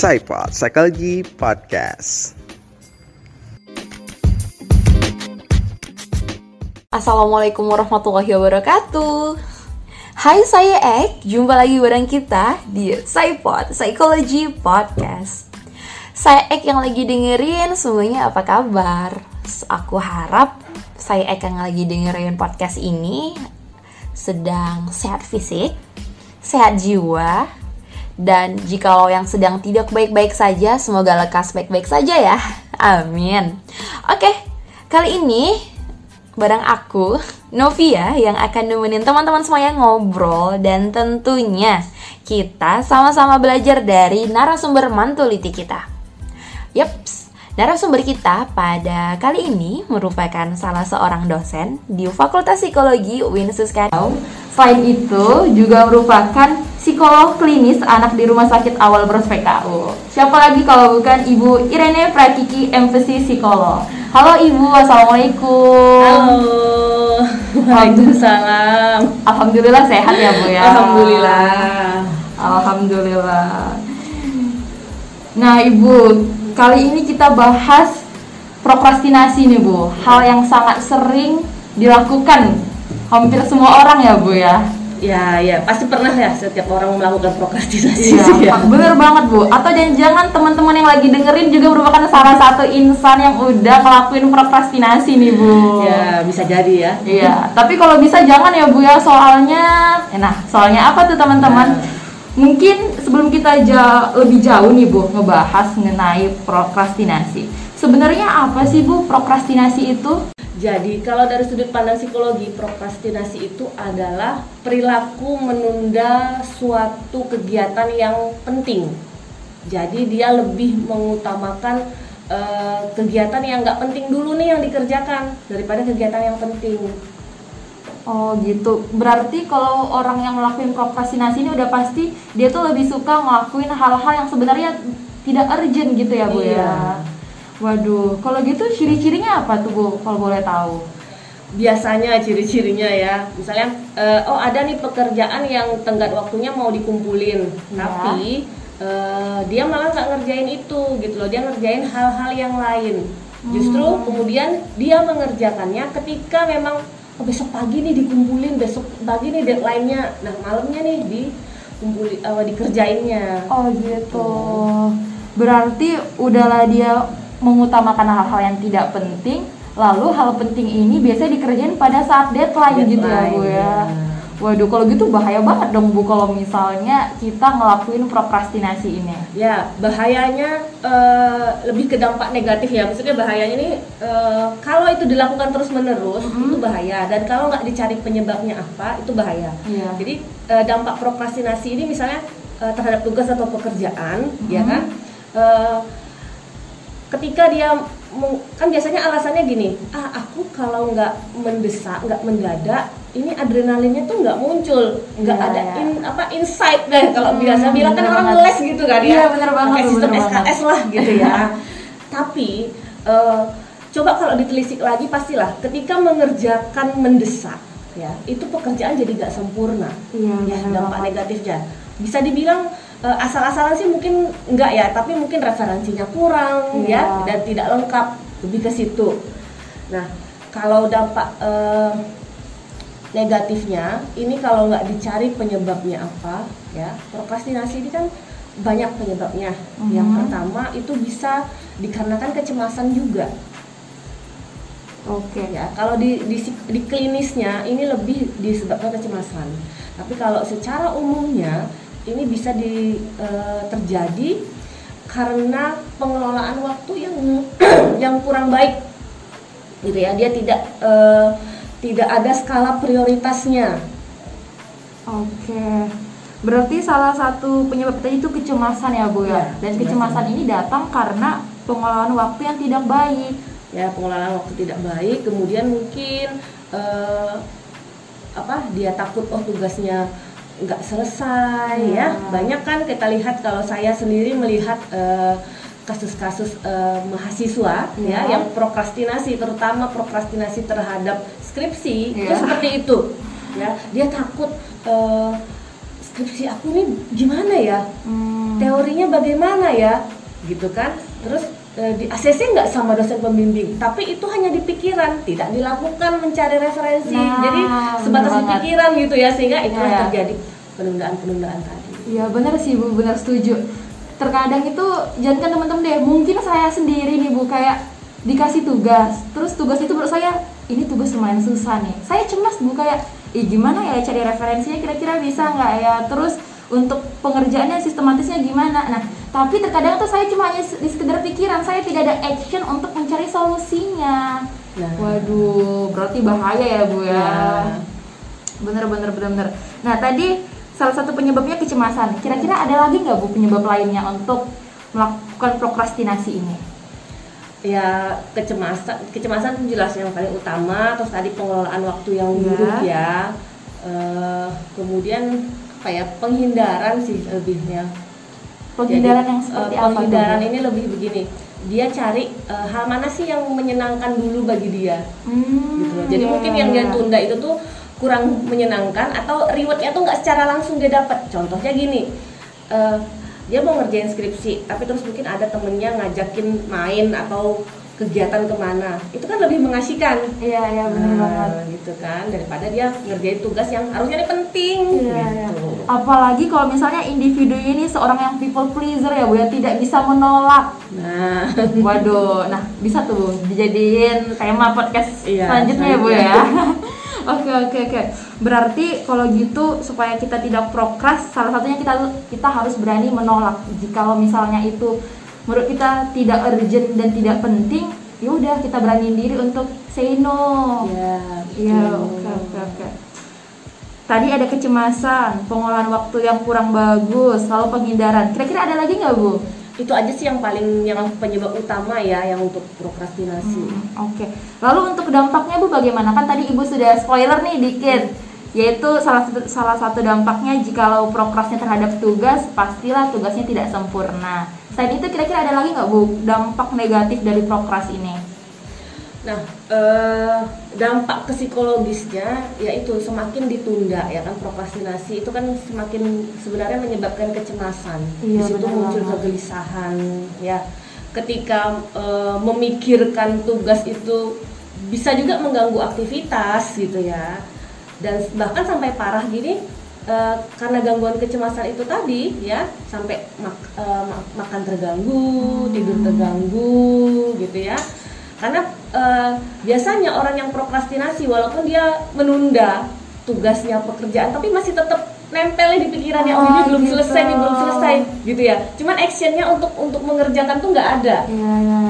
Saipod Psychology Podcast. Assalamualaikum warahmatullahi wabarakatuh Hai saya Ek, jumpa lagi bareng kita di Saipod Psychology Podcast Saya Ek yang lagi dengerin semuanya apa kabar? Aku harap saya Ek yang lagi dengerin podcast ini sedang sehat fisik, sehat jiwa, dan jikalau yang sedang tidak baik-baik saja, semoga lekas baik-baik saja ya. Amin. Oke, kali ini bareng aku, Novia yang akan nemenin teman-teman semuanya ngobrol dan tentunya kita sama-sama belajar dari narasumber mantuliti kita. Yups, narasumber kita pada kali ini merupakan salah seorang dosen di Fakultas Psikologi UIN Suskano. Selain itu juga merupakan psikolog klinis anak di Rumah Sakit Awal Bros PKU. Siapa lagi kalau bukan Ibu Irene Prakiki MPC Psikolog. Halo Ibu, Assalamualaikum. Halo, Waalaikumsalam. Alhamdulillah sehat ya Bu ya. Alhamdulillah. Alhamdulillah. Nah Ibu, kali ini kita bahas prokrastinasi nih Bu. Hal yang sangat sering dilakukan hampir semua orang ya Bu ya. Ya, ya, pasti pernah ya setiap orang melakukan prokrastinasi. Iya, ya. bener banget Bu. Atau jangan-jangan teman-teman yang lagi dengerin juga merupakan salah satu insan yang udah ngelakuin prokrastinasi nih Bu. Ya, bisa jadi ya. Iya, tapi kalau bisa jangan ya Bu ya, soalnya nah, soalnya apa tuh teman-teman? Nah. Mungkin sebelum kita ja- lebih jauh nih Bu ngebahas mengenai prokrastinasi. Sebenarnya apa sih Bu prokrastinasi itu? Jadi, kalau dari sudut pandang psikologi, prokrastinasi itu adalah perilaku menunda suatu kegiatan yang penting. Jadi, dia lebih mengutamakan eh, kegiatan yang nggak penting dulu nih yang dikerjakan daripada kegiatan yang penting. Oh gitu. Berarti kalau orang yang melakukan prokrastinasi ini udah pasti dia tuh lebih suka ngelakuin hal-hal yang sebenarnya tidak urgent gitu ya Bu Iya. ya. Waduh, kalau gitu ciri-cirinya apa tuh Bu kalau boleh tahu? biasanya ciri-cirinya ya. Misalnya eh, oh ada nih pekerjaan yang tenggat waktunya mau dikumpulin. Ya. tapi eh, dia malah nggak ngerjain itu gitu loh. Dia ngerjain hal-hal yang lain. Justru kemudian dia mengerjakannya ketika memang oh, besok pagi nih dikumpulin besok pagi nih deadline-nya. Nah malamnya nih dikumpulin eh, dikerjainnya. Oh gitu. Berarti udahlah dia mengutamakan hal-hal yang tidak penting, lalu hal penting ini biasanya dikerjain pada saat deadline, gitu ya Bu Deadline, ya. ya. Waduh, kalau gitu bahaya banget dong Bu kalau misalnya kita ngelakuin prokrastinasi ini. Ya, bahayanya eh, lebih ke dampak negatif ya. Maksudnya bahayanya ini eh, kalau itu dilakukan terus-menerus itu bahaya dan kalau nggak dicari penyebabnya apa itu bahaya. Iya. Jadi eh, dampak prokrastinasi ini misalnya eh, terhadap tugas atau pekerjaan, ya kan? Eh, ketika dia kan biasanya alasannya gini, ah aku kalau nggak mendesak, nggak mendadak, ini adrenalinnya tuh nggak muncul, nggak Iya, ada iya. in, apa insight deh kalau Hmm, biasa bilang kan orang banget. ngeles gitu kan Iya, ya, bener banget, pakai sistem bener banget. SKS lah gitu ya. Tapi eh, coba kalau ditelisik lagi pastilah ketika mengerjakan mendesak ya itu pekerjaan jadi nggak sempurna Iya, ya bener dampak banget. negatifnya bisa dibilang eh, asal-asalan sih mungkin enggak ya tapi mungkin referensinya kurang Iya. ya dan tidak lengkap lebih ke situ nah kalau dampak eh, negatifnya ini kalau nggak dicari penyebabnya apa ya prokrastinasi ini kan banyak penyebabnya yang Mhm. pertama itu bisa dikarenakan kecemasan juga Oke. ya kalau di, di di klinisnya ini lebih disebabkan kecemasan tapi kalau secara umumnya ini bisa di, eh, terjadi karena pengelolaan waktu yang yang kurang baik gitu ya dia tidak eh, tidak ada skala prioritasnya Oke. Berarti salah satu penyebab tadi itu kecemasan ya Bu ya. Iya, Dan kecemasan. kecemasan ini datang karena pengelolaan waktu yang tidak baik. ya pengelolaan waktu tidak baik kemudian mungkin eh, apa dia takut oh tugasnya nggak selesai Ya. ya banyak kan kita lihat kalau saya sendiri melihat eh, kasus-kasus eh, mahasiswa Ya. ya yang prokrastinasi terutama prokrastinasi terhadap skripsi itu Ya. seperti itu ya dia takut eh, skripsi aku nih gimana ya Hmm. teorinya bagaimana ya gitu kan terus di ACC nggak sama dosen pembimbing tapi itu hanya di pikiran tidak dilakukan mencari referensi Nah, jadi sebatas di pikiran gitu ya sehingga itulah Iya. terjadi penundaan-penundaan tadi Iya benar sih bu, benar setuju. Terkadang itu jangan kan teman-teman deh, mungkin saya sendiri nih bu kayak dikasih tugas, terus tugas itu menurut saya ini tugas lumayan susah nih. Saya cemas bu kayak, ih gimana ya cari referensinya kira-kira bisa nggak ya? Terus untuk pengerjaannya sistematisnya gimana? Nah tapi terkadang tuh saya cuma hanya di sekedar pikiran, saya tidak ada action untuk mencari solusinya. Nah. Waduh, berarti bahaya ya bu ya. Ya. Bener bener bener bener. Nah tadi salah satu penyebabnya kecemasan. Kira-kira ada lagi nggak bu penyebab lainnya untuk melakukan prokrastinasi ini? ya kecemasan kecemasan jelas yang paling utama terus tadi pengelolaan waktu yang Iya. buruk ya Eh, kemudian apa ya penghindaran sih lebihnya Penghindaran Jadi, yang seperti eh, apa? penghindaran ini lebih begini dia cari eh, hal mana sih yang menyenangkan dulu bagi dia Hmm, gitu jadi iya, mungkin yang dia tunda itu tuh kurang menyenangkan atau rewardnya tuh nggak secara langsung dia dapat contohnya gini eh, dia mau ngerjain skripsi tapi terus mungkin ada temennya ngajakin main atau kegiatan ke mana. Itu kan lebih mengasihkan. Iya iya benar Nah, gitu kan. Daripada dia ngerjain tugas yang harusnya ini penting. Iya, iya. gitu. Apalagi kalau misalnya individu ini seorang yang people pleaser ya bu ya tidak bisa menolak. nah. Waduh, nah bisa tuh dijadiin tema podcast Iya, selanjutnya ya bu ya. Oke oke oke. Berarti kalau gitu supaya kita tidak prokras, salah satunya kita kita harus berani menolak. Jikalau misalnya itu menurut kita tidak urgent dan tidak penting, ya udah kita beraniin diri untuk say no. ya Iya, betul. oke oke oke. Tadi ada kecemasan, pengolahan waktu yang kurang bagus, lalu penghindaran. Kira-kira ada lagi nggak bu? Itu aja sih yang paling yang penyebab utama ya yang untuk prokrastinasi Hmm, Oke. Lalu untuk dampaknya Bu bagaimana? Kan tadi Ibu sudah spoiler nih dikit. Yaitu salah satu salah satu dampaknya jikalau prokrasnya terhadap tugas, pastilah tugasnya tidak sempurna. Selain itu kira-kira ada lagi nggak Bu dampak negatif dari prokras ini? Nah, eh, dampak ke psikologisnya yaitu semakin ditunda ya kan prokrastinasi itu kan semakin sebenarnya menyebabkan kecemasan. Iya, Di situ muncul banget. kegelisahan ya. Ketika eh, memikirkan tugas itu bisa juga mengganggu aktivitas gitu ya. Dan bahkan sampai parah gini eh, karena gangguan kecemasan itu tadi ya sampai mak- eh, mak- makan terganggu, tidur terganggu gitu ya karena eh, biasanya orang yang prokrastinasi walaupun dia menunda tugasnya pekerjaan tapi masih tetap nempel di pikirannya oh, Oh, ini belum gitu. selesai nih belum selesai gitu ya cuman actionnya untuk untuk mengerjakan tuh nggak ada Iya, iya.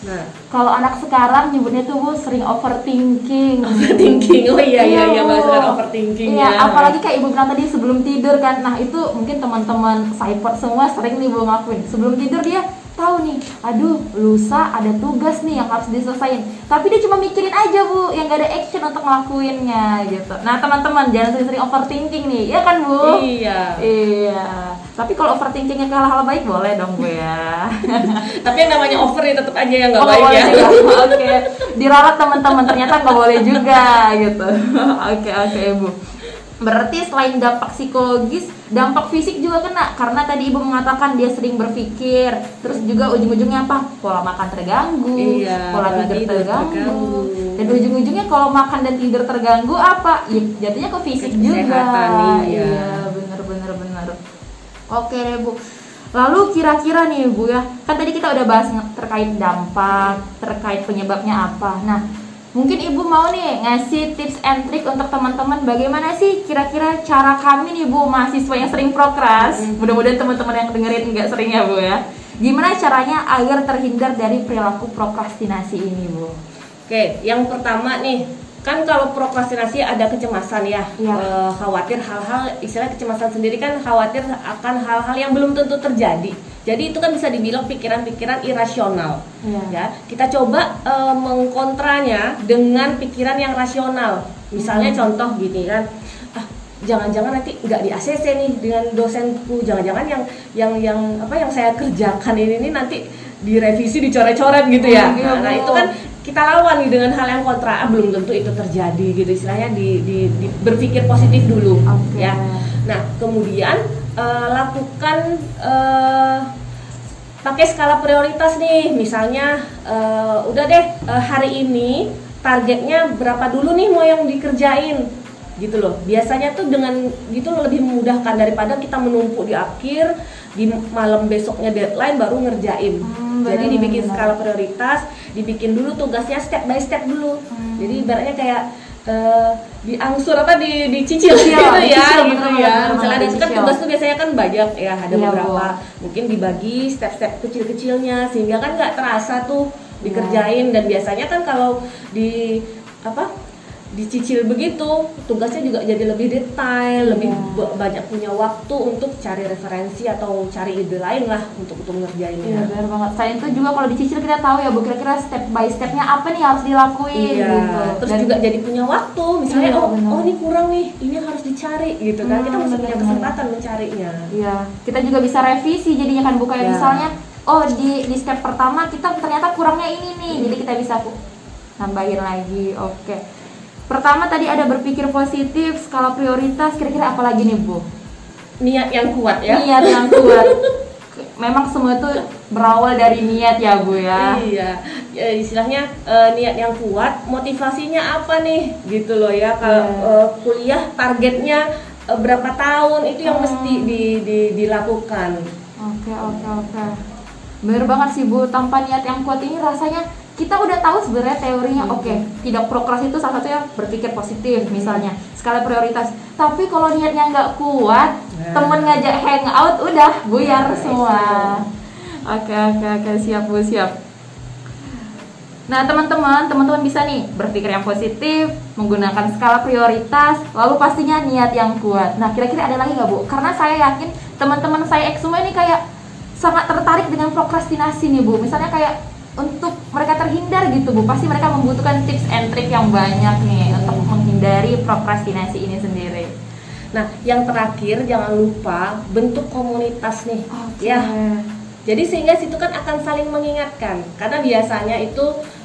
nah Kalau anak sekarang nyebutnya tuh Bu sering overthinking. overthinking oh iya iya iya Bu. bahasa overthinking Iya, ya apalagi kayak ibu bilang tadi sebelum tidur kan. Nah, itu mungkin teman-teman cyport semua sering nih Bu ngakuin. Sebelum tidur dia tahu nih, aduh, lusa ada tugas nih yang harus diselesain. Tapi dia cuma mikirin aja Bu, yang gak ada action untuk ngelakuinnya gitu. Nah, teman-teman jangan sering-sering overthinking nih, ya kan Bu? iya Iya. Tapi kalau overthinkingnya ke hal-hal baik boleh dong Bu ya. tapi yang namanya over ya tetap aja yang nggak Oh, baik boleh ya. Oke. Diralat teman-teman ternyata nggak boleh juga gitu. Oke oke ibu. Berarti selain dampak psikologis, dampak fisik juga kena karena tadi ibu mengatakan dia sering berpikir, terus juga ujung-ujungnya apa? Pola makan terganggu, Iya, pola tidur tidur terganggu. terganggu. dan ujung-ujungnya kalau makan dan tidur terganggu apa? Ya, jatuhnya ke fisik juga. iya. iya, bener-bener bener. Oke deh bu. Lalu kira-kira nih bu ya, kan tadi kita udah bahas terkait dampak, terkait penyebabnya apa. Nah, mungkin ibu mau nih ngasih tips and trick untuk teman-teman bagaimana sih kira-kira cara kami nih bu mahasiswa yang sering prokras. Mudah-mudahan teman-teman yang dengerin nggak sering ya bu ya. Gimana caranya agar terhindar dari perilaku prokrastinasi ini bu? Oke, yang pertama nih, kan kalau prokrastinasi ada kecemasan ya, Iya. Eh, khawatir hal-hal, istilah kecemasan sendiri kan khawatir akan hal-hal yang belum tentu terjadi. Jadi itu kan bisa dibilang pikiran-pikiran irasional. Iya. Ya, kita coba eh, mengkontranya dengan pikiran yang rasional. Misalnya contoh gini kan, ah jangan-jangan nanti nggak di ACC nih dengan dosenku, jangan-jangan yang yang yang apa yang saya kerjakan ini nih nanti direvisi dicoret-coret gitu ya. Oh, Nah, nah, itu kan kita lawan nih dengan hal yang kontra ah, belum tentu itu terjadi gitu istilahnya di, di, di- berpikir positif dulu Oke. ya Nah, kemudian eh, lakukan eh, pakai skala prioritas nih. Misalnya eh, udah deh eh, hari ini targetnya berapa dulu nih mau yang dikerjain gitu loh. Biasanya tuh dengan gitu lebih memudahkan daripada kita menumpuk di akhir di malam besoknya deadline baru ngerjain. Hmm, Jadi dibikin skala prioritas, dibikin dulu tugasnya step by step dulu. Hmm. Jadi ibaratnya kayak eh, diangsur apa di dicicil Iya, gitu ya, dicicil, gitu ya. benar, Misalnya benar, ada kan tugas tuh biasanya kan banyak ya, ada Iya, beberapa. Bu. Mungkin dibagi step-step kecil-kecilnya sehingga kan nggak terasa tuh Iya. dikerjain dan biasanya kan kalau di apa dicicil begitu tugasnya juga jadi lebih detail lebih Iya. ba- banyak punya waktu untuk cari referensi atau cari ide lain lah untuk untuk Iya ngerjainnya benar banget. Selain itu juga kalau dicicil kita tahu ya bu kira-kira step by stepnya apa nih harus dilakuin Iya, gitu. terus Dan- juga jadi punya waktu. Misalnya, Iya, oh, oh ini kurang nih, ini harus dicari gitu kan. Hmm, kita mesti punya benar-benar. kesempatan mencarinya. Iya, kita juga bisa revisi jadinya kan bukan Ya. misalnya oh di di step pertama kita ternyata kurangnya ini nih, jadi kita bisa nambahin lagi. Oke. Pertama tadi ada berpikir positif, skala prioritas, kira-kira apa lagi nih Bu? Niat yang kuat ya. Niat yang kuat. Memang semua itu berawal dari niat ya Bu ya. Iya, ya, istilahnya eh, niat yang kuat, motivasinya apa nih, gitu loh ya. Kalau Iya. eh, kuliah targetnya eh, berapa tahun itu yang Hmm. mesti di- di- dilakukan. Oke oke oke. Bener banget sih Bu, tanpa niat yang kuat ini rasanya kita udah tahu sebenarnya teorinya Hmm. oke tidak prokras itu salah satunya berpikir positif misalnya skala prioritas tapi kalau niatnya nggak kuat Nah. temen ngajak hangout udah buyar Nah, semua oke oke oke siap Bu siap Nah, teman-teman, teman-teman bisa nih berpikir yang positif, menggunakan skala prioritas, lalu pastinya niat yang kuat. Nah, kira-kira ada lagi nggak Bu? Karena saya yakin teman-teman saya semua ini kayak sangat tertarik dengan prokrastinasi nih Bu. Misalnya kayak untuk mereka terhindar gitu Bu, pasti mereka membutuhkan tips and trick yang banyak nih untuk menghindari prokrastinasi ini sendiri. Nah, yang terakhir jangan lupa bentuk komunitas nih, Oke. ya. Jadi sehingga situ kan akan saling mengingatkan karena biasanya itu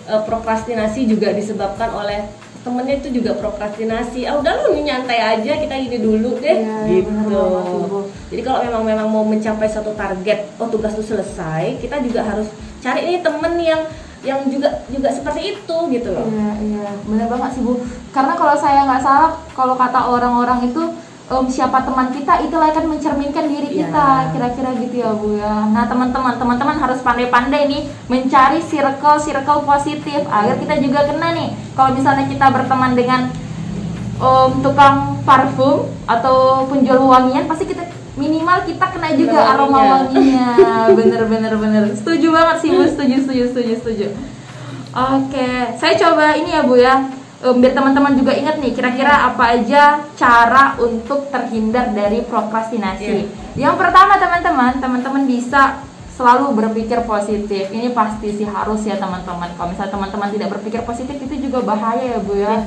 eh, prokrastinasi juga disebabkan oleh temennya itu juga prokrastinasi. Ah udah lu nyantai aja kita ini dulu deh Iya, gitu. bener. Jadi kalau memang memang mau mencapai satu target, oh tugas itu selesai, kita juga harus cari nih temen yang yang juga juga seperti itu gitu loh. Iya, iya, bener banget sih Bu. Karena kalau saya nggak salah, kalau kata orang-orang itu em, siapa teman kita itulah akan mencerminkan diri Iya. kita, kira-kira gitu ya Bu ya. Nah teman-teman, teman-teman harus pandai-pandai nih mencari circle-circle positif agar kita juga kena nih. Kalau misalnya kita berteman dengan em, tukang parfum atau penjual wangian, pasti kita minimal kita kena juga Kena aroma wanginya. Bener, bener, bener. Setuju banget sih Bu, setuju, setuju, setuju, setuju. Oke, saya coba ini ya Bu ya, biar teman-teman juga ingat nih, kira-kira apa aja cara untuk terhindar dari prokrastinasi. Yang pertama teman-teman, teman-teman bisa selalu berpikir positif. Ini pasti sih harus ya teman-teman. Kalau misalnya teman-teman tidak berpikir positif itu juga bahaya ya Bu ya.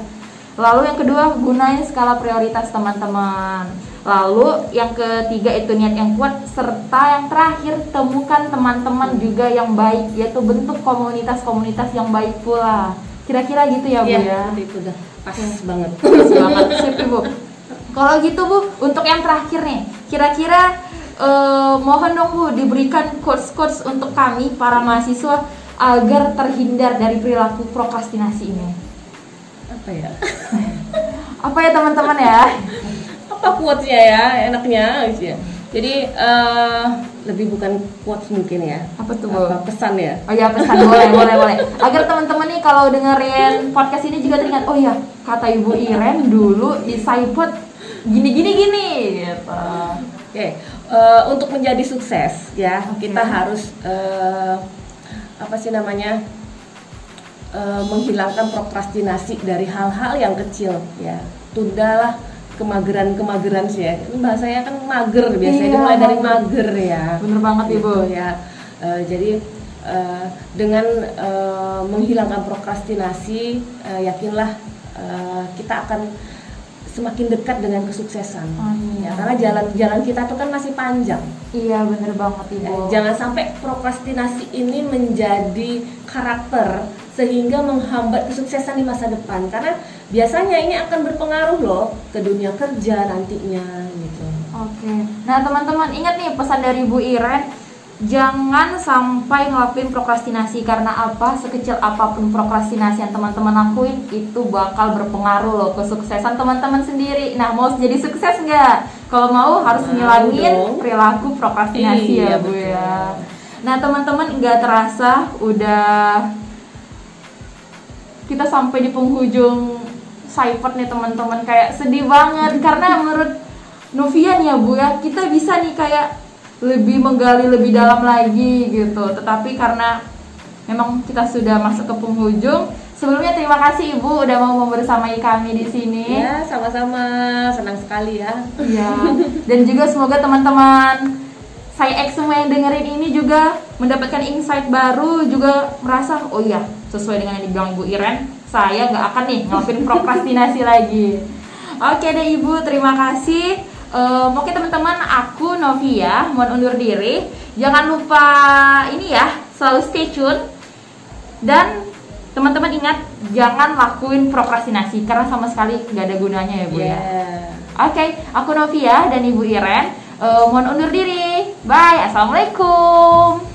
Lalu yang kedua, gunain skala prioritas teman-teman. Lalu yang ketiga itu niat yang kuat serta yang terakhir temukan teman-teman juga yang baik yaitu bentuk komunitas-komunitas yang baik pula. Kira-kira gitu ya Bu Iya, ya. seperti itu udah pas banget. Bagus banget, sip Bu. Kalau gitu Bu, untuk yang terakhir nih, kira-kira eh, mohon dong Bu diberikan quotes-quotes untuk kami para mahasiswa agar terhindar dari perilaku prokrastinasi ini. Apa ya? Apa ya teman-teman ya? apa quotes-nya ya enaknya gitu ya. Jadi eh, lebih bukan quotes mungkin ya. Apa tuh? Apa pesan ya? Oh ya pesan boleh boleh boleh. Agar teman-teman nih kalau dengerin podcast ini juga teringat, oh ya kata Ibu Iren dulu di Saipot gini gini gini gitu. Oke, eh, untuk menjadi sukses ya Oke. kita harus eh, apa sih namanya eh, menghilangkan prokrastinasi dari hal-hal yang kecil ya. Tundalah kemageran-kemageran sih ya. Ini bahasanya kan mager biasanya Iya, dimulai dari mager. ya. Bener banget Ibu. Gitu ya. Eh, jadi eh, dengan eh, menghilangkan prokrastinasi, eh, yakinlah eh, kita akan semakin dekat dengan kesuksesan. Amin. Ya, karena jalan-jalan kita tuh kan masih panjang. Iya bener banget Ya, Ibu. jangan sampai prokrastinasi ini menjadi karakter sehingga menghambat kesuksesan di masa depan. Karena biasanya ini akan berpengaruh loh ke dunia kerja nantinya gitu. Oke. Nah, teman-teman ingat nih pesan dari Bu Iren, jangan sampai ngelakuin prokrastinasi karena apa? Sekecil apa pun prokrastinasi yang teman-teman lakuin itu bakal berpengaruh loh kesuksesan teman-teman sendiri. Nah, mau jadi sukses nggak? Kalau mau harus ngilangin perilaku prokrastinasi Iya, ya, Bu betul. ya. Nah, teman-teman nggak terasa udah kita sampai di penghujung Saipot nih teman-teman kayak sedih banget karena menurut Novian ya Bu ya kita bisa nih kayak lebih menggali lebih dalam lagi gitu tetapi karena memang kita sudah masuk ke penghujung sebelumnya terima kasih Ibu udah mau membersamai kami di sini Ya, sama-sama. Senang sekali ya. Iya. Dan juga semoga teman-teman saya X semua yang dengerin ini juga mendapatkan insight baru juga merasa oh iya sesuai dengan yang dibilang Ibu Iren saya nggak akan nih ngelakuin prokrastinasi lagi. Oke deh Ibu terima kasih. Ehm, oke teman-teman aku Novia mohon undur diri. Jangan lupa ini ya selalu stay tune dan teman-teman ingat jangan lakuin prokrastinasi karena sama sekali nggak ada gunanya ya Bu ya. Ya. Oke, aku Novia dan Ibu Iren. Eh, mohon undur diri. Bye. Assalamualaikum.